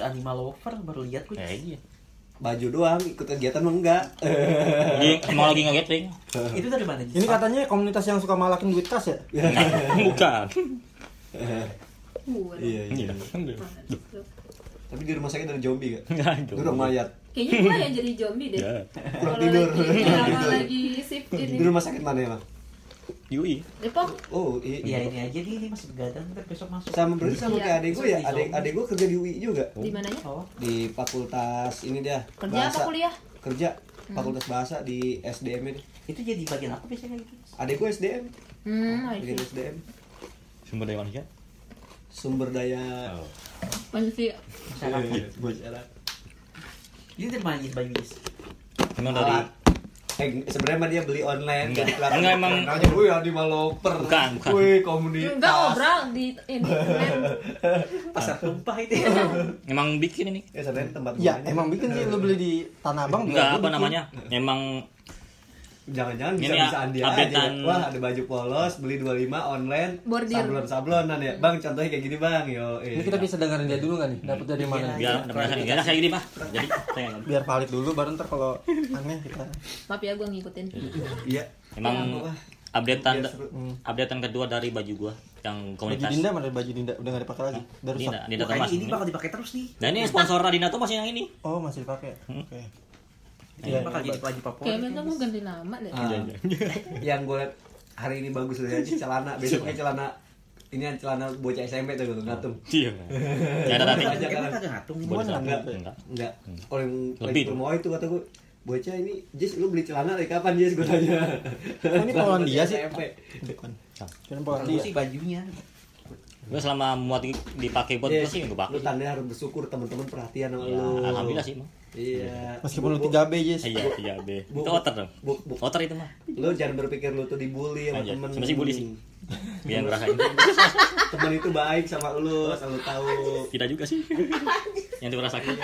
animal lover baru lihat gue. Eh, iya. Baju doang, ikut kegiatan mah enggak. Jadi emang lagi nge-gathering. Itu dari mana? Ini katanya komunitas yang suka malakin duit kas ya? Bukan. Wah, iya, iya. Iya. mantap. Tapi di rumah sakit ada zombie gak? Enggak, Itu udah mayat. Kayaknya gue yang jadi zombie deh. Ya. Kurang tidur. lagi, kalau lagi shift Di ini. rumah sakit mana emang? Yui. Depok. Oh, iya. Iya ini aja nih, ini masih begadang ntar besok masuk. Sama berarti sama Iya. kayak adek gue ya. Adek adek gue kerja di UI juga. Di mananya? Oh, Di fakultas ini dia. Kerja apa kuliah? Kerja. Fakultas bahasa di SDM ini. itu jadi bagian apa biasanya gitu? Adek gue SDM. Hmm, Bikin see. SDM. Sumber daya manusia. Sumber daya Manusia. Masyarakat. masyarakat. Ini dari mana Jis baju Jis? Emang dari. Eh, sebenarnya dia beli online Enggak. jadi. Enggak, emang- Namanya gue ya di Maloper. Bukan, bukan. Wih, komunitas. Enggak ngobrol di ini. Pasar tumpah itu ya. emang bikin ini. Ya sebenarnya tempat Ya, emang bikin sih lu beli di Tanah Abang. Enggak juga apa namanya? Emang Jangan-jangan Ini bisa bisaan dia aja. updatean- Wah, ada baju polos, beli 25 online, Bordir. sablon-sablonan ya. Bang, contohnya kayak gini, Bang. Yo, Ini kita bisa dengerin dia dulu nggak nih? Dapat dari mana? Iya. biar perasaan enggak saya gini, Pak. Jadi Biar valid dulu baru ntar kalau aneh kita. Maaf ya gue ngikutin. Iya. emang Wah, updatean biar seru. updatean kedua dari baju gua yang Baju komunitas. Dinda mana baju Dinda? Udah nggak dipakai lagi. Udah rusak. Dinda, Dinda Makanya Thomas. ini bakal dipakai terus nih. Nah ini sponsor Radina tuh masih yang ini. Oh, masih dipakai. Oke. Ini Iya, bakal iya, jadi baju favorit. Kayaknya tuh mau ganti nama deh. Ah, yang gue liat hari ini bagus udah aja celana, besoknya celana ini yang celana bocah SMP tuh gue ngatung. Iya. Ya ada tadi. Aja kan. kagak ngatung. Boleh Gimana? enggak? Enggak, Enggak. Orang yang Lebih promo itu kata gue, bocah ini, Jis lu beli celana dari kapan Jis gue tanya. Oh, ini Polandia sih? SMP. Bukan. Cuman Kalau Polandia. sih bajunya. Gue selama muat di- dipakai buat Yes. gue sih gue Lu pakai. tanda harus bersyukur teman-teman perhatian sama Ya, lu. alhamdulillah sih. Iya. Meskipun lu 3B, Jis. Iya, iya, B. Bu- Itu otter dong. Bu- bu- Otter itu mah. Lu jangan berpikir lu tuh dibully sama Aja. temen. Sebenarnya sih bully sih. Biar ngerasain. temen itu baik sama lu, asal lu tahu. Tidak juga sih. Yang itu rasakan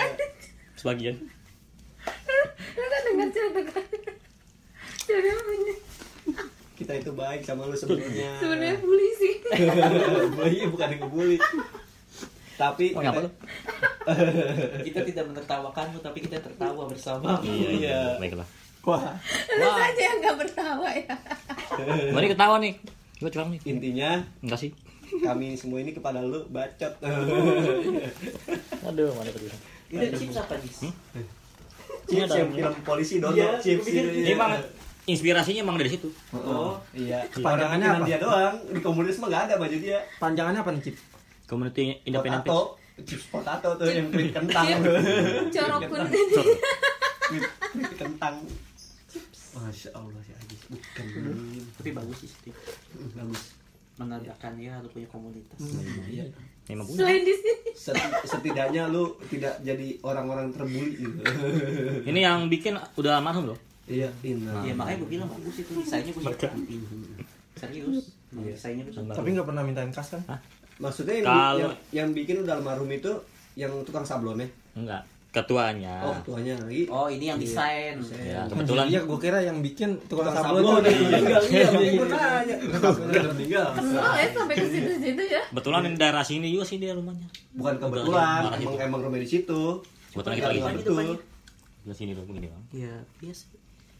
sebagian. Lu kan dengar cerita kan? Ini. Kita itu baik sama lu sebenarnya. Sebenarnya bully sih. Iya bukan yang ngebully. Tapi Oh, ngapa lu? Kita tidak menertawakanmu tapi kita tertawa bersama. Iya, iya. Iya. Baiklah. Wah, Lu saja yang gak bertawa ya. Mari ketawa nih. Gue curang nih. intinya Enggak sih. kami semua ini kepada lu bacot. Aduh, mana tadi. Itu chips apa Jis? Chips yang film polisi dono, Iya, chips pikir ini. Ini emang inspirasinya emang dari situ. Oh, iya. Kepanjangannya Orang apa? Dia doang. Di komunitas mah gak ada baju dia. panjangannya apa nih, Cip? Community Independent Page. Chips potato tuh yang keripik kentang. Corokun. Keripik kentang. Masya Allah si Ajis. Bukan. Tapi bagus sih Steve. Bagus. Menandakan ya lu punya komunitas. Iya. Memang punya. Selain di sini. Seti- setidaknya lu tidak jadi orang-orang terbuli gitu. Ini yang bikin udah almarhum loh. Iya, Ina. Iya makanya gue bilang bagus itu desainnya gue. Serius. Desainnya. Tapi nggak pernah mintain kas kan? Maksudnya yang, Kalau- yang, yang bikin udah almarhum itu yang tukang sablonnya. Enggak. Ketuanya. Oh, tuanya lagi. Oh ini yang desain. Ya, kebetulan Iya, gue kira yang bikin tukang Tukang sablon sablon. itu. Meninggal, iya, gue nanya. Meninggal. Kenal ya sampai ke situ-situ ya. kebetulan di daerah sini juga sih dia rumahnya. Bukan kebetulan, emang emang rumah di situ. Kebetulan kita lagi betul. Di sini dong begini bang. Iya biasa.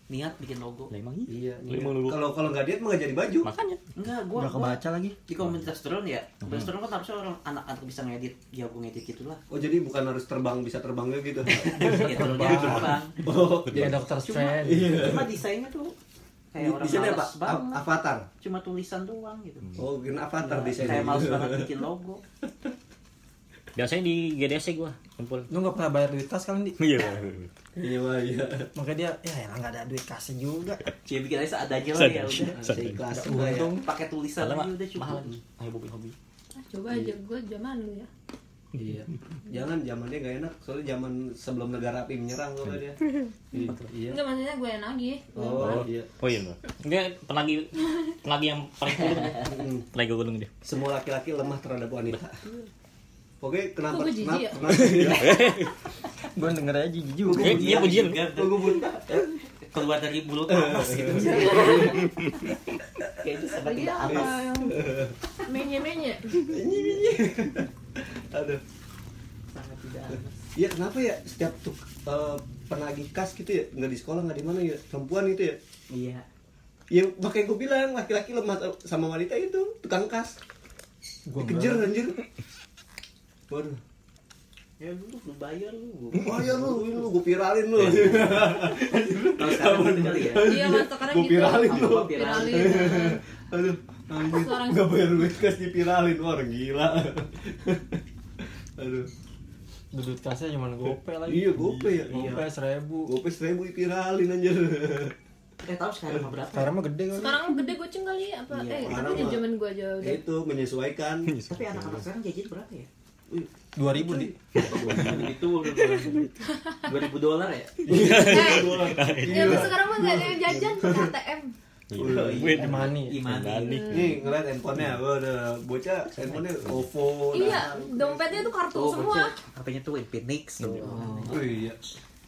Niat bikin logo. Lah emang iya. Iya. Kalau kalau nggak diet mah nggak jadi baju. Makanya. Enggak, gua, Udah gua kebaca lagi. di komunitas drone ya. Komunitas drone kan harusnya orang anak-anak bisa ngedit, jago ngedit gitulah. Oh jadi bukan harus terbang bisa terbangnya gitu. Ya drone dia terbang. Oh, Kayak dokter Cuma, Strange. cuma desainnya tuh kayak di, orang di sini apa? banget. Avatar. Cuma tulisan doang gitu. Oh, kira avatar di sini. Kayak males banget bikin logo. Biasanya di GDC gua kumpul. Lu nggak pernah bayar duit kas kan, Di? Iya. Iya, Pak, iya. Makanya dia, ya emang nggak ada duit kasnya juga. Cia bikin aja seadanya lah ya udah. Seikhlas enggak ya? untung. Pakai tulisan aja mah udah cukup. mahal. Ayo hobi hobi. Ah, Coba aja gue zaman lu ya. Iya. Jangan zamannya gak enak, soalnya zaman sebelum negara api menyerang kalau dia. Iya. Iya. Enggak maksudnya gue yang nagih. Oh, iya. Oh iya. Dia penagi penagi yang paling gunung. Hmm. Penagi gunung dia. Semua laki-laki lemah terhadap wanita. Oke, kenapa? Jijik ya? kenapa? Gue denger aja jijik juga. Eh, iya pujian. Kok gue buta? Keluar dari mulut panas gitu. Kayak itu sangat Lagi tidak atas. yang menye-menye. Aduh. sangat tidak anas Iya kenapa ya setiap tuh eh, penagih kas gitu ya nggak di sekolah nggak di mana ya perempuan gitu ya iya ya makanya gue bilang laki-laki lemah sama wanita itu tukang kas dikejar anjir waduh ya lu lu bayar lu bayar lu ini lu gue viralin lu kalau sekarang gitu kali ya Iya mas sekarang Gua gitu. viralin lu viralin Viralin. aduh anjir Seorang- nggak bayar duit kas dipiralin orang gila aduh Dudut kasnya cuma gope lagi. iya gope ya Gope seribu. gope seribu dipiralin anjir eh tahu sekarang mah berapa Sekarang mah gede kali. Sekarang gede goceng kali ya? apa? Iya, eh tapi di mah- zaman gua aja udah. itu menyesuaikan tapi anak-anak sekarang jajan berapa ya Dua ribu di. itu dua ribu dolar ya Eh, ya tapi sekarang mah nggak ada yang jajan pakai ATM. Wait, money. Imani Nih ngeliat handphonenya, gua udah bocah handphonenya OVO. Iya, dompetnya tuh kartu tuh semua. HP-nya tuh Infinix tuh Oh iya.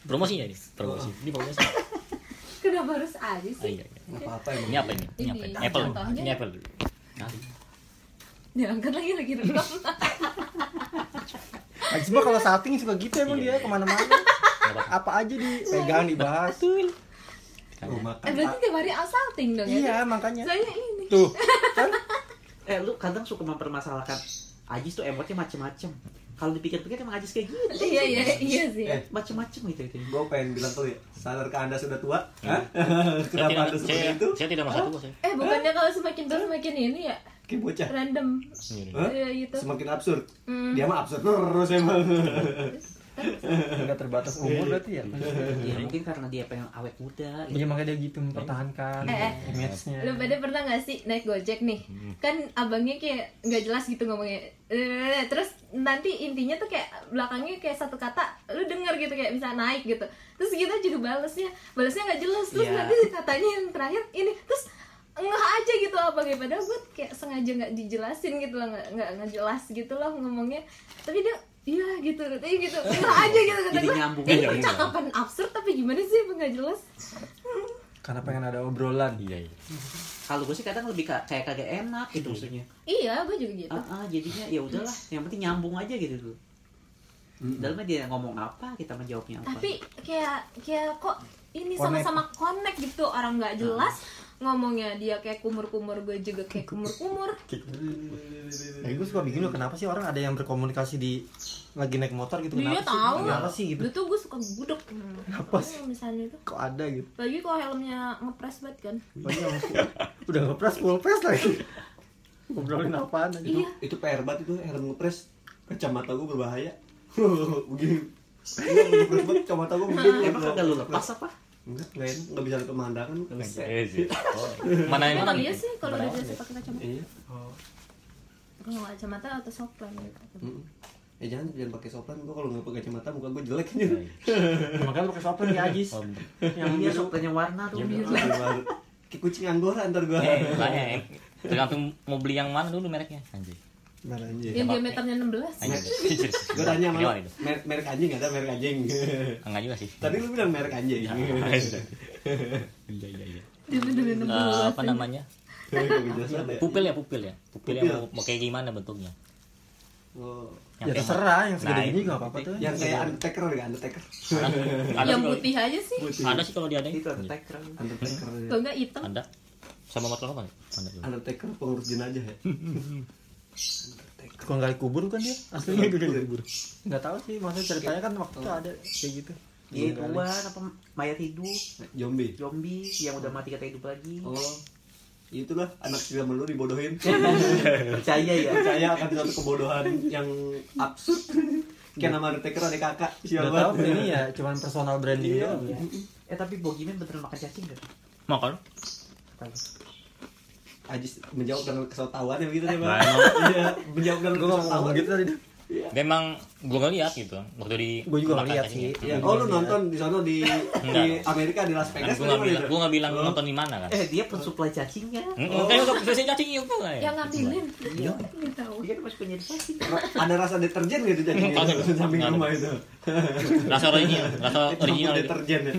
Promosinya ini, promosi. Ini promosi. Kenapa harus aja Ah, sih? iya, iya. Nggak apa-apa. Ini apa ini? Ini apa? Ini, Ini Apple. Ini Apple. Diangkat lagi lagi rekam. Nah, cuma kalau salting suka gitu emang dia ke mana-mana. Apa aja dipegang dibahas. Oh, makan. Eh berarti tiap hari assalting dong ya? Iya makanya. Soalnya ini. Tuh. Kan eh lu kadang suka mempermasalahkan Ajis tuh emotnya macem-macem kalau dipikir-pikir emang Ajis kayak gitu Iya iya iya sih. Eh, macem-macem gitu itu Gue pengen bilang tuh ya, sadarkah anda sudah tua? Hah? Saya Kenapa anda seperti saya, itu? saya tidak merasa tua saya. Eh bukannya kalau semakin tua semakin ini ya? Kayak bocah. Random. Hah? Iya gitu. Semakin absurd. Hmm. Dia mah absurd terus emang. nggak terbatas umur berarti ya. ya mungkin karena dia pengen awet muda Iya makanya dia gitu mempertahankan Eh, eh. image-nya. Lu pada pernah gak sih naik gojek nih? Kan abangnya kayak nggak jelas gitu ngomongnya. Eh, Terus nanti intinya tuh kayak belakangnya kayak satu kata lu denger gitu kayak bisa naik gitu. Terus kita juga balesnya, balesnya nggak jelas. Terus Iya. nanti katanya yang terakhir ini terus nggak aja gitu apa kayak padahal gue kayak sengaja nggak dijelasin gitu lah nggak nggak jelas gitu lah ngomongnya. Tapi dia iya gitu katanya gitu. Nggak aja gitu kata gue nyambung ini aja. percakapan absurd tapi gimana sih nggak jelas? Karena pengen ada obrolan. Iya, iya. kalau gue sih kadang lebih ka- kayak kagak enak gitu maksudnya. Iya gue juga gitu. Ah, ah, jadinya ya udahlah yang penting nyambung aja gitu tuh. Dalamnya dia ngomong apa kita menjawabnya apa. Tapi kayak kayak kok ini Connect. sama-sama connect gitu orang nggak jelas ngomongnya dia kayak kumur-kumur gue juga kayak kumur-kumur Nah, gue suka bingung kenapa sih orang ada yang berkomunikasi di lagi naik motor gitu dia kenapa sih? tahu Kenapa sih gitu? Tuh gue suka gudeg Kenapa sih? misalnya itu Kok ada gitu? lagi kalau helmnya ngepres banget kan Oh iya, udah ngepres full press lagi. Ngobrolin apaan aja? iya itu PR banget itu helm ngepres. Kacamata gue berbahaya. Begini. Iya, kacamata gue begini. emang kagak lu lepas apa Enggak, enggak enggak bisa lihat pemandangan. Iya sih. Oh, Mana yang mana? iya sih kalau udah yang biasa mana? pakai kacamata Iya. kalau nggak kacamata atau sopran gitu Mm. Eh jangan jangan pakai sopran gua kalau nggak pakai kacamata muka gua jelek aja. Makanya pakai sopran ya Ajis. Oh. Yang iya biru. soprannya warna tuh biru Kayak kucing anggora ntar gua. Eh, banyak. Tergantung mau beli yang mana dulu mereknya. Anjir. Mana anjing. yang diameternya 16 Anjir. Gua tanya sama merek, merek anjing ada merek anjing. Enggak juga sih. Tadi lu bilang merek anjing. Iya, iya, iya. diameternya 16 Eh, apa namanya? Kok bisa ada ya? Pupil ya, pupil ya. Pupil yang mau, mau kayak gimana bentuknya. Oh. Ya kayak- terserah, yang segede Nah, gini nggak apa-apa tuh. Yang kayak Undertaker ya, Undertaker. Ada, yang putih aja sih Ada sih kalau dia ada. itu undertaker Undertaker. ya. kalau nggak hitam Ada. Sama motor apa? Ada juga. Undertaker pengurus jenazah ya. Tukang gali kubur kan dia? Aslinya gue gali kubur. Nggak tahu sih, maksudnya ceritanya kan waktu itu ada kayak gitu. iya ituan apa mayat hidup Zombie. zombie yang udah mati kata hidup lagi Oh. Itulah anak zaman lu dibodohin. percaya ya Percaya akan suatu kebodohan yang absurd. Kayak nama Undertaker ada kakak. Udah tahu ini ya, cuman personal branding Iya. doang. eh tapi Bogiman beneran makan cacing gak? Makan. Tahu. Ajis menjawab dengan kesotawan ya gitu deh Nah, bang. emang Iya, menjawab dengan Gue ngomong gitu tadi. memang gua ngeliat gitu waktu di Gua juga ngeliat sih. Iya, oh lu nonton di sana di di. Amerika di Las Kan Vegas gua nggak kan bilang, itu? gua nggak bilang Oh. nonton di mana kan. eh dia pensuplai cacingnya Hmm, Kayak udah selesai cacing yuk gua ya. yang ngambilin Iya. nggak tahu dia kan masih punya di cacing Ada rasa deterjen gitu jadi samping Nggak rumah itu. Rasa original, rasa Itu original itu. deterjen ya.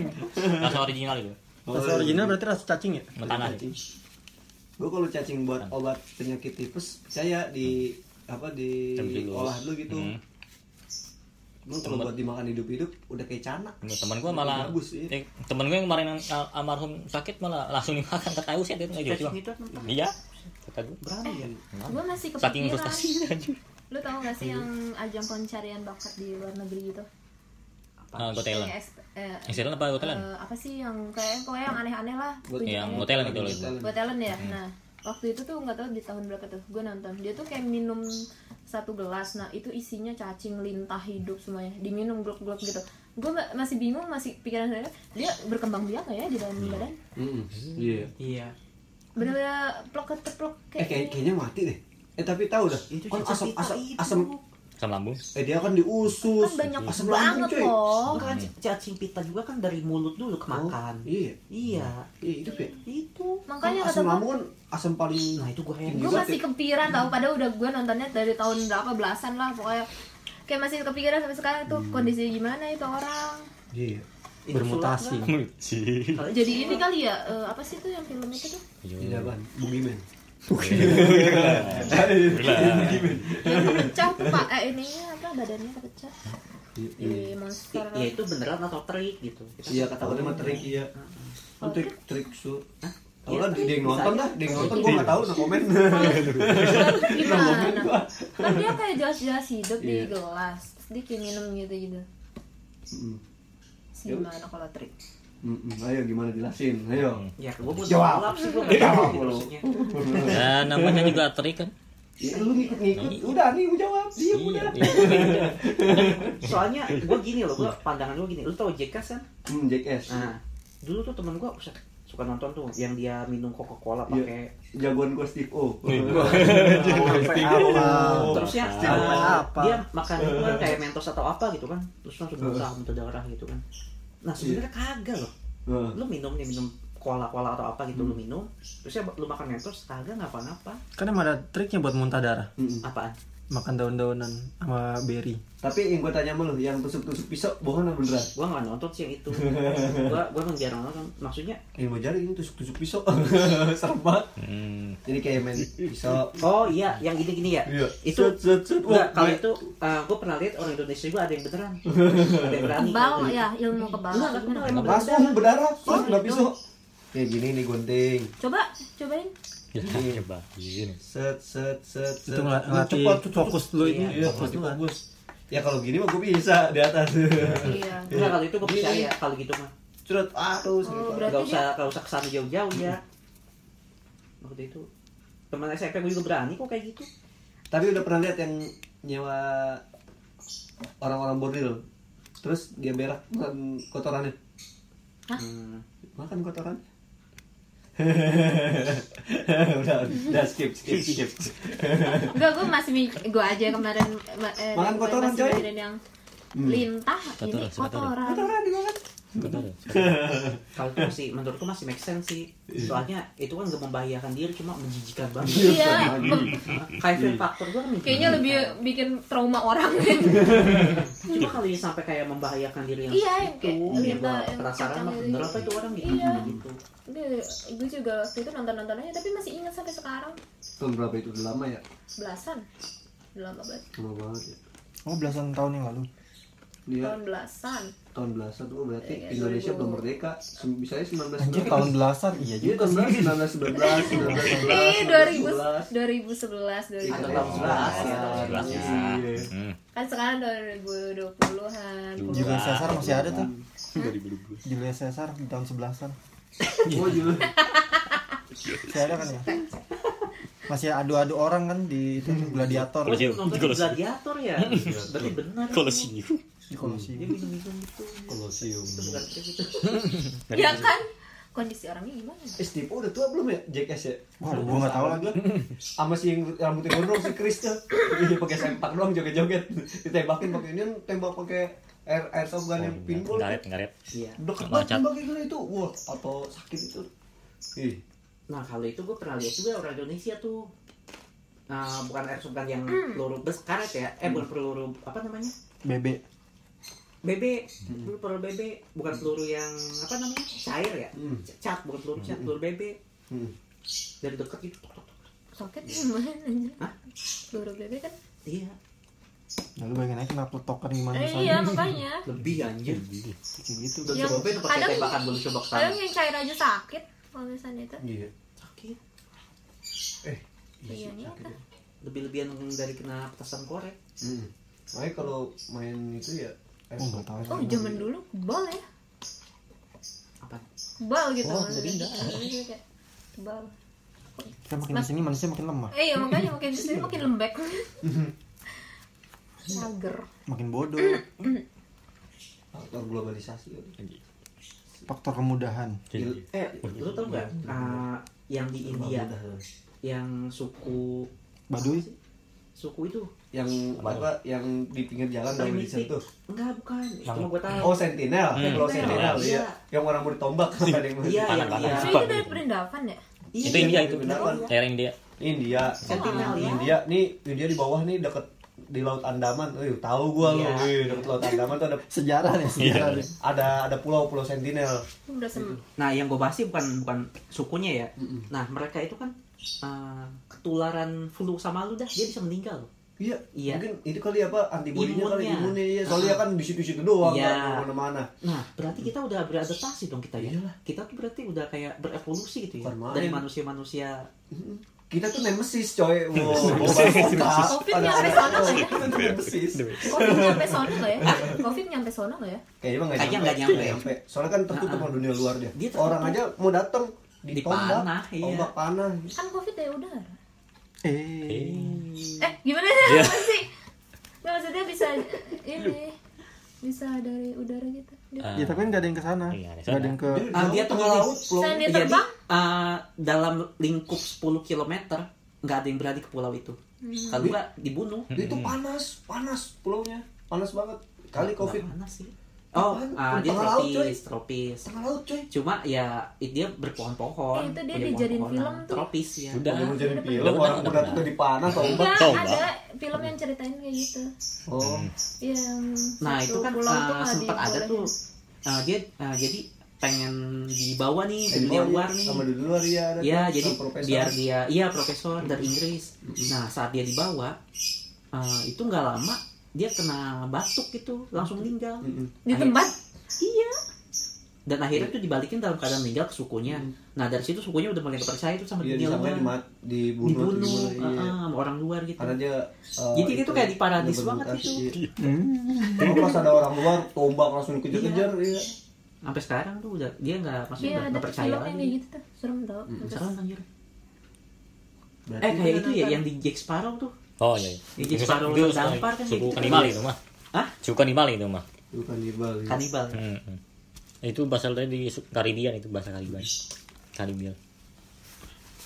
Rasa original itu. Rasa original berarti rasa cacing ya? Mentana. Gue kalau cacing buat obat penyakit tipes percaya di apa di olah dulu gitu. Hmm. Emang kalau buat dimakan hidup-hidup udah kayak canak. temen gue malah Bagus, iya. eh, temen gue yang kemarin yang al- almarhum sakit malah langsung dimakan. Kata tahu sih dia nggak gitu. Kan. iya. Kata gue berani ya? Gue masih saking kepikiran. frustasinya anjir lu tau gak sih yang ajang pencarian bakat di luar negeri gitu Talent Kayak eks- eh, Excellent apa Got Talent eh, apa sih yang kayak pokoknya yang aneh-aneh lah yang. Got Talent itu loh itu. Got talent ya? Nah waktu itu tuh nggak tahu di tahun berapa tuh gue nonton. Dia tuh kayak minum satu gelas. Nah itu isinya cacing lintah hidup semuanya. Diminum gluk-gluk gitu. Gue masih bingung masih pikiran saya dia berkembang biak nggak ya di dalam badan? Mm-mm. Iya. iya. Bener-bener plok keteplok Eh kayak kayak, kayaknya mati deh. Eh tapi tahu dah. itu Kan asam asam asam asam lambung eh dia kan diusus. kan banyak asam banget lambung, coy. loh Bukan cacing pita juga kan dari mulut dulu ke Oh, makan Iya. iya Iya itu ya. itu makanya Kan kata asam lambung kan asam paling nah itu gue heran gue masih kepikiran tau padahal udah gue nontonnya dari tahun berapa belasan lah pokoknya kayak masih kepikiran sampai sekarang tuh kondisi gimana itu orang Iya. Bermutasi. kan? Kalau jadi ini kali ya eh, apa sih tuh yang film itu tuh Tidak ban. Bugiman. Yang kepecah tuh pak. Eh ininya apa badannya kepecah? Iya. di monster. ya itu beneran atau trik gitu? Iya kata dia mah trik iya. Kan trik trik su. Tahu Iya, lah dia yang nonton dah, dia yang nonton gua enggak tahu nah komen. gimana? Kan dia kayak jelas-jelas hidup di Iya. gelas Terus dia kayak minum gitu gitu gimana kalau trik Mm-mm. Ayo gimana jelasin? Ayo. ya gue buat Jawab. sih gue Jawab lu. ya namanya juga trik kan Ya, lu ngikut-ngikut. Udah nih gua jawab. Dia iya udah. iya. soalnya gue gini loh gue pandangan gue gini lu tau Jackass kan Hmm, Jackass. nah dulu tuh temen gue suka nonton tuh yang dia minum Coca Cola Iya. pakai Jagoan gua Steve O. terusnya apa? dia makan itu kan kayak mentos atau apa gitu kan terus langsung muntah muntah darah gitu kan nah sebenarnya kagak loh. Nah, lu minum nih minum cola cola atau apa gitu lu minum terusnya lu makan mentos kagak ngapa-ngapa Kan emang ada triknya buat muntah darah. mm-mm. apaan Makan daun-daunan sama berry. Tapi yang gua tanya sama lu, yang tusuk-tusuk pisau bohong apa beneran? gua nggak nonton sih yang itu gua gua emang jarang nonton maksudnya Yang mau jari ini tusuk-tusuk pisau. Serem banget. Hmm. Jadi kayak main pisau. oh iya yang gini gini ya Iya. itu. Enggak, kalau iya. itu uh, gue pernah lihat orang Indonesia juga ada yang beneran ada yang berani kebal ya ilmu kebal Enggak, kebal, emang berdarah, Oh, pas nggak gitu. pisau. Kayak gini nih gunting. coba cobain ya coba gini Set, set, set, set. Itu ngelatih cepat, cepat, fokus cepat. lu ini. Iya, Fokus fokus lu kan. fokus. Ya kalau gini mah gue bisa di atas. iya Enggak, kalau itu gue percaya kalau gitu mah Curhat, aduh, Oh, banget. berarti Gak usah gak usah ke sana jauh-jauh ya waktu itu teman SMP gue juga berani kok kayak gitu Tapi udah pernah lihat yang nyewa orang-orang bordil. Terus dia berak makan kotorannya. hmm. Makan kotoran. udah, udah skip, skip, skip. Enggak, gue masih gue aja kemarin ma- eh, Makan gue kotoran, coy. yang lintah ini Kotoran, kotoran. dimakan. betul kalau itu masih menurutku masih make sense sih. Soalnya itu kan gak membahayakan diri cuma menjijikan banget. Iya, kayak fear factor gue kan kayaknya lebih bikin trauma orang. Kan. cuma kalau dia sampai kayak membahayakan diri yang Iya, itu ya yang penasaran mah bener apa itu orang gitu? Iya. gitu. Gue juga waktu itu nonton nonton aja tapi masih ingat sampai sekarang. Tahun berapa itu? Udah lama ya? belasan. Udah lama banget. Lama banget ya. Oh belasan tahun yang lalu. Dia tahun belasan tahun belasan tuh berarti Iya, Indonesia 2000. belum merdeka. Misalnya 19 Anjir tahun belasan iya Iya juga tahun sih. belas, 19 19 19 eh 2000 2011. 2011 Atau 2012 tahun sebelas, ya. sebelas ya Iya. Hmm. kan sekarang 2020-an Julius Caesar masih ada tuh. Julius Caesar di tahun sebelasan. Oh juga. Masih ada kan ya? Masih adu-adu orang kan di itu gladiator Kolosium. gladiator ya berarti benar kolosium di dia Kolosium. itu Kolosium. itu bukan kayak gitu ya kan kondisi orangnya gimana Eh Steve udah tua belum ya Jackass ya? Wah, gua nggak tahu lagi. Sama si yang rambutnya gondrong si Chris tuh. Iya pakai sempak doang joget-joget. Ditembakin pakai ini tembak pakai air airsoft gun yang pinball. ngaret ngaret iya Deket banget tembaknya itu. Wah, atau sakit itu. Ih, Nah kalau itu gue pernah lihat juga orang Indonesia tuh Nah, bukan airsoft gun yang peluru bes karet ya eh bukan peluru apa namanya BB. BB peluru peluru BB bukan peluru yang apa namanya cair ya Hmm. cat bukan peluru cat peluru BB Hmm. dari dekat gitu sakit gimana aja peluru bebek kan iya Nah, lu bayangin aja kena token gimana Eh, iya makanya lebih anjir Kayak gitu. udah Yang cobain pakai tembakan dulu coba ke sana kadang yang cair aja sakit kalau misalnya itu Iya. sakit Eh, Iya, sih, iya, sakit kan. ya. lebih lebihan dari kena petasan korek Hmm. Makanya kalau main itu ya Oh, nggak tahu. oh zaman dulu kebal ya apa kebal gitu Oh, jadi enggak. Iya, kayak kebal Kita makin ke sini manusia makin lemah, eh iya makanya makin ke sini makin lembek mager makin bodoh. faktor globalisasi. Faktor kemudahan. Jadi, eh lu tau nggak ah, yang di India yang suku Baduy. Suku itu. Yang apa yang di pinggir jalan boleh primitif disentuh enggak bukan. Cuma gue tahu. Oh sentinel. Hmm. pulau Sentinel, iya. ya yang orang mau ditombak ada yang mau iya Panah, yang panah. dia Itu dari perindavan ya? Itu India itu Beneran. daerah India. India. Sentinel, ya. India. Nih India di bawah nih deket di laut Andaman, eh tahu gua lu, Iya. Wih, deket laut Andaman tuh ada Sejarah nih, sejarah Iya. nih. ada ada pulau pulau sentinel. sem nah yang gue bahas sih bukan bukan sukunya ya. Nah mereka itu kan ah, ketularan flu sama lu dah dia bisa meninggal loh Iya, Iya. mungkin itu kali apa antibodinya kali Imunnya. imunnya ya. Soalnya kan di situ-situ doang Iya. kan mana-mana. Nah, berarti kita udah beradaptasi dong kita ya. Iyalah. Kita tuh berarti udah kayak berevolusi gitu ya. Bukan main. Dari manusia-manusia. Kita tuh nemesis coy. Wow, bawa Covid nyampe sana nggak ya? Nemesis. covid nyampe sono nggak ya covid nyampe sono nggak ya Kayaknya mah Kayaknya nggak nyampe. Soalnya kan tertutup sama dunia luar dia. Orang aja mau datang ditombak, Dipanah, iya. tombak panah. kan covid dari udara Eh. eh gimana sih apa sih Nggak, maksudnya bisa ini bisa dari udara gitu Ah, Ya tapi kan nggak ada yang ke sana. Iya, di Nggak ada yang ke Dia, Ah, dia tuh laut, pulau. Jadi terbang ah, dalam lingkup 10 km nggak ada yang berani ke pulau itu. Kalau nggak dibunuh. Itu panas, panas pulaunya. Panas banget. Kali Covid panas sih. Oh, ah, dia Tengah laut, coy. tropis, tropis. tengah laut coy. Cuma ya it- dia berpohon-pohon. Eh, itu dia dijadiin film tuh. Tropis ya. Udah. Udah Udah film, udah, orang udah, udah udah. dipanah tombak. enggak ada film yang ceritain kayak gitu Oh, yang Nah itu kan tuh uh, sempat ada tuh uh, dia uh, jadi pengen dibawa nih eh, ke dunia di luar nih. Sama di luar ya ada. Ya jadi biar dia iya profesor dari Inggris. Nah saat dia dibawa uh, itu nggak lama dia kena batuk gitu langsung meninggal. Mm-mm. di tempat Iya. Dan akhirnya tuh dibalikin dalam keadaan meninggal ke sukunya. Nah dari situ sukunya udah mulai percaya tuh sama Iya, dunia luar. dimat, dibunuh, Dibunuh dibunuh, uh, iya. uh, sama orang luar gitu. Karena dia uh, Jadi itu kayak di paradis banget iya. Hmm. Cuma pas ada orang luar tombak langsung dikejar-kejar iya. Sampai sekarang tuh udah dia nggak maksudnya iya udah ada nggak tuh percaya lagi. gitu tuh serem tau Terus- Serem anjir. Berarti Eh kayak itu ya yang di Jack Sparrow tuh. Oh iya. Iya, Itu separuh itu terdampar kan suku gitu. kanibal itu mah. Hah? Suku kanibal itu mah. bukan kanibal. iya. Kanibal. Hmm, hmm. Itu bahasa dari Karibian itu bahasa Karibian. Karibian.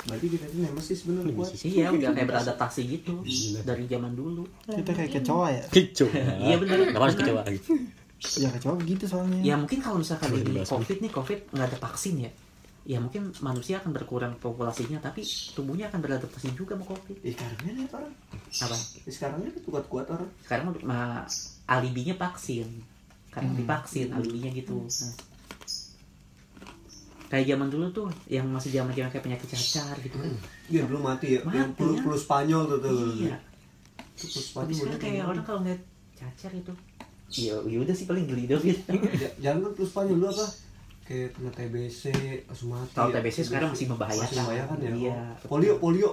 Berarti kita ini nemesis bener kuat. Iya udah kayak beradaptasi gitu dari zaman dulu. Kita kayak kecoa ya. Kicau. Iya bener. Kenapa harus kecewa lagi? Ya kecoa begitu soalnya. Ya mungkin kalau misalkan ini covid nih covid nggak ada vaksin ya. Ya mungkin manusia akan berkurang populasinya tapi tubuhnya akan beradaptasi juga sama covid. Eh sekarang nih orang. Apa? Eh, sekarang ini kuat-kuat orang. Sekarang mah alibinya vaksin. Karena Hmm. divaksin alibinya gitu. Nah. Kayak zaman dulu tuh yang masih zaman zaman kayak penyakit cacar gitu kan. Iya belum mati ya. Mati, yang flu, ya. flu Spanyol tuh tuh. Iya. Flu Tapi Spanyol. sekarang bener, kayak orang kalau ngeliat cacar itu ya ya udah sih paling geli dong gitu. Ja- Jangan kan flu Spanyol dulu apa? Kayak kena TBC, langsung mati. Kalau ya. TBC sekarang masih membahayakan. Masih membahayakan ya. Iya. Oh. Polio, polio.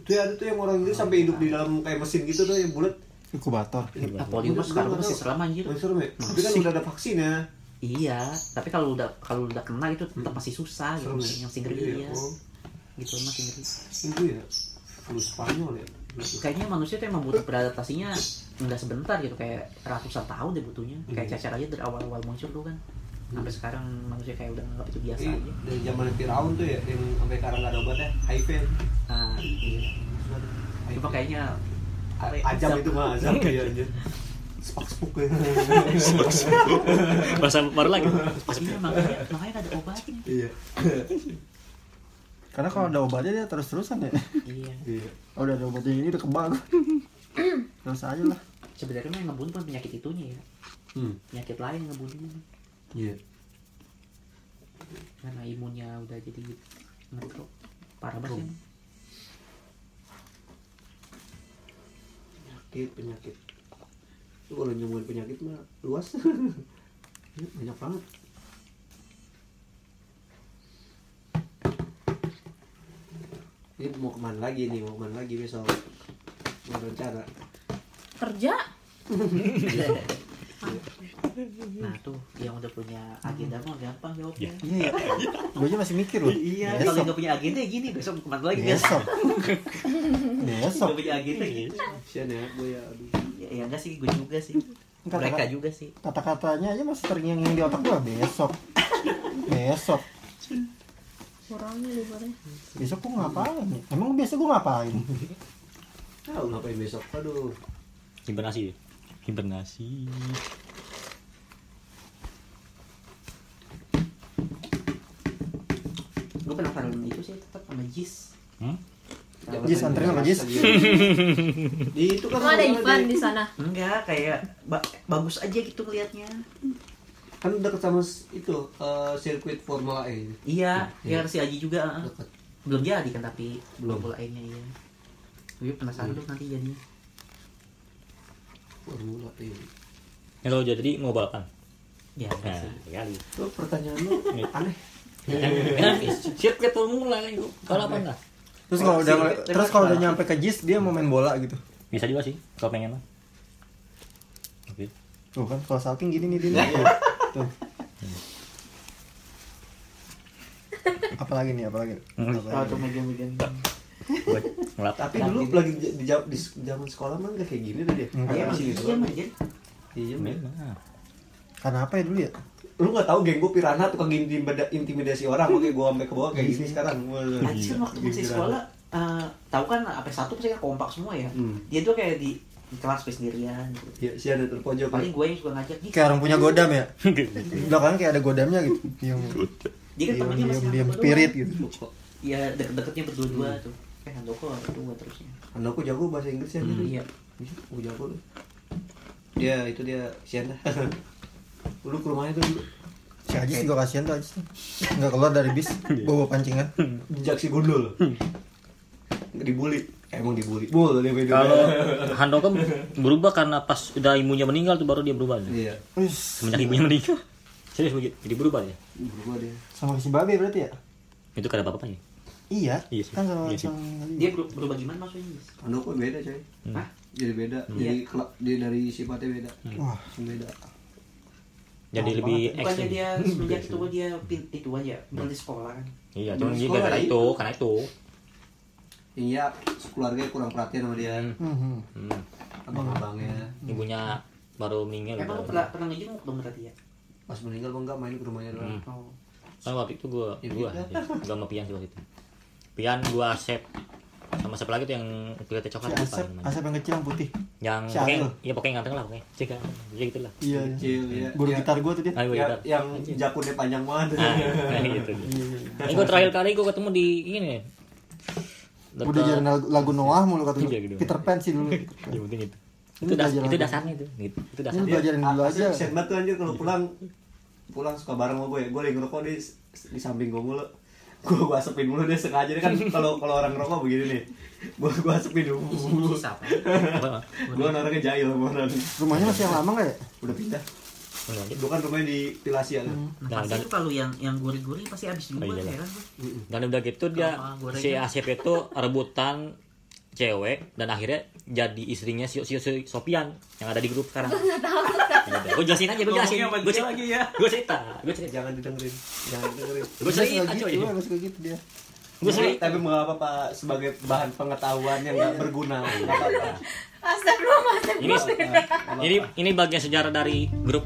Itu ya ada tuh yang orang Inggris sampai hidup di dalam kayak mesin gitu tuh yang bulat. Inkubator. Nah, polio mah sekarang masih serem anjir. Masih serem ya? Tapi kan udah ada vaksinnya. Iya, tapi kalau udah kalau udah kena itu tetap masih susah gitu, Serem ya? masih masih ngeri Iya, ya. oh. Gitu masih ngeri. Itu ya. Flu Spanyol ya. Kayaknya manusia tuh emang butuh beradaptasinya nggak sebentar gitu, kayak ratusan tahun deh butuhnya. Kayak Hmm. cacar aja dari awal-awal muncul tuh kan. Sampai sekarang manusia kayak udah nggak itu biasa Ini aja. dari zaman Firaun tuh ya yang sampai sekarang nggak ada obatnya HIV. Nah, iya. Cuma kayaknya apa ya, Ajam itu mah azam ya anjir. Spak spuk ya. Bahasa baru lagi. Iya, makanya makanya ada obatnya. Iya. Karena kalau ada obatnya dia terus-terusan ya. Iya. Iya. Oh, udah ada obatnya ini udah kebal. Terus aja lah. Sebenarnya mah yang ngebunuh bukan penyakit itunya ya. Hmm. Penyakit lain yang ngebunuhnya. Iya. karena imunnya udah jadi ngedrop parah banget ya. Penyakit penyakit. Itu kalau nyembuhin penyakit mah luas. Ya, banyak banget. Ini mau ke mana lagi nih? Mau ke mana lagi besok? Mau rencana? kerja nah tuh yang udah punya agenda mah gampang jawabnya Iya, iya. Gue aja masih mikir loh. iya kalau nggak punya agenda ya gini besok ke mana lagi Besok. Besok. nggak punya agenda gitu Kasian ya, gue ya. Aduh. ya, ya enggak sih gue juga sih Enggak, mereka juga sih Kata-katanya aja masih terngiang-ngiang di otak gua besok. Besok. kurangnya liburnya Besok gua ngapain? ya? Emang biasa gua ngapain? Tahu ngapain besok? Aduh. hibernasi hibernasi gue penasaran itu sih tetap sama Jis hmm? Jis, anterin apa, Jis? Di itu kan ada di- event di sana enggak kayak ba- bagus aja gitu ngelihatnya kan deket sama s- itu eh, sirkuit Formula E. iya Iya. ya si Aji juga. Deket. belum jadi kan tapi Belum. belum lainnya iya gue penasaran tuh nanti jadinya Formula E. ya kalau jadi mau balapan ya nah sih kali Lo pertanyaan lu aneh. kan sirkuit formula kan itu balapan lah Terus kalau udah terus kalau udah nyampe ke Jis dia mau main bola gitu. bisa juga sih kalau pengen mah oke Tuh kan kalau salting gini nih dia. nih. Tuh. Apalagi nih, apalagi? Hmm. kalau tuh Apalagi? Buat ngelatih Tapi dulu lagi di, di, zaman sekolah mah nggak kayak gini dia. Enggak. iya Masih masih gitu. iya Iya, memang Karena apa ya dulu ya? Lu nggak tahu geng gue piranha tukang intimida- intimidasi orang, oke gue sampai ke bawah kayak gini sekarang. Wah, Anjir kan waktu masih sekolah eh, tahu kan apa satu pasti kan kompak semua ya Hmm. dia tuh kayak di, di kelas sendirian gitu. Ya, si ada terpojok. paling gue yang suka ngajak gitu Kayak orang punya godam ya? Belakang kayak ada godamnya gitu. Yang dia kan temennya masih diam spirit doang. gitu. Iya deket-deketnya berdua-dua tuh kayak handoko berdua terusnya Anakku jago bahasa Inggris ya. Hmm. iya Bisa, gue jago lu. Dia itu dia Sian dah. Lu ke rumahnya tuh dulu. Si Ajis juga kasihan tuh Ajis. Enggak keluar dari bis bawa pancingan. Jejak si gundul. Dibully. Emang dibully. Bul dia video. kalau Handoko berubah karena pas udah ibunya meninggal tuh baru dia berubah Iya. Semenjak ibunya meninggal serius begitu jadi berubah ya Berubah dia. sama si Babe berarti ya? itu kada apa-apanya Iya. Iya sih. Kan sama Iya sih. sama dia ber- berubah gimana maksudnya? Anakku beda coy. Hah? Jadi beda. Jadi kela- dia dari sifatnya beda. Wah, Beda. jadi Oh, lebih bukannya ekstrim dia semenjak itu dia itu aja berhenti sekolah kan iya cuma Di dia gara-gara itu. itu karena itu Iya, keluarga kurang perhatian sama dia. Hmm. hmm. Hmm. Abang-abangnya. ibunya baru meninggal emang lu pernah pernah ngejenguk dong berarti ya Pas meninggal gua enggak main ke rumahnya doang. Hmm. oh kan waktu itu gua Ya, gua gitu. ya, gua sama Pian sih waktu itu Pian gua Asep sama siapa lagi tuh yang kulit Si coklat apa Asep, namanya? Asep yang kecil yang putih. yang Si pokoknya iya pokoknya ganteng lah pokoknya cek kan dia gitu lah Iya, Kecil, iya. Guru Yang- gitar gua tuh dia. Ah, gua Ya, yang Anjing. jakunnya panjang banget. Ah, nah, gitu. Iya, iya. Ini gua terakhir kali gua ketemu di ini. Udah Dekat- jadi lagu, lagu Noah mulu kata lu. Iya, gitu. Peter Pan sih dulu. Ya penting itu. Ini Itu, das, itu dasarnya itu. Gitu. Itu Ini dasarnya. belajarin dulu aja. kesian banget tuh anjir kalau pulang pulang suka bareng sama gue. Gue lagi ngerokok di di samping gue mulu. Gue gue asepin mulu dia sengaja dia kan kalau kalau orang ngerokok begini nih. Gue gue asepin dulu. Apa? Gue orangnya jahil orang. Rumahnya masih yang lama enggak ya? Udah pindah. Enggak, gitu. Dulu kan rumahnya di Pilasia kan. nah, Nah, pasti dan- itu kalau yang yang gurih-gurih pasti habis Oh, duluan iyalah. ya kan gue Dan udah gitu dia si Asep itu rebutan cewek dan akhirnya jadi istrinya si, si, si Sopian yang ada di grup sekarang. Gue jelasin aja, gue jelasin. Gue cerita, lagi ya. gue cerita, gue cerita. Jangan didengerin. Jangan didengerin. Gue cerita, coy. dia suka gitu dia. Gue Tapi- cerita. Tapi mau apa pak sebagai bahan pengetahuan yang nggak berguna. Astagfirullah, Ini ini ini bagian sejarah dari grup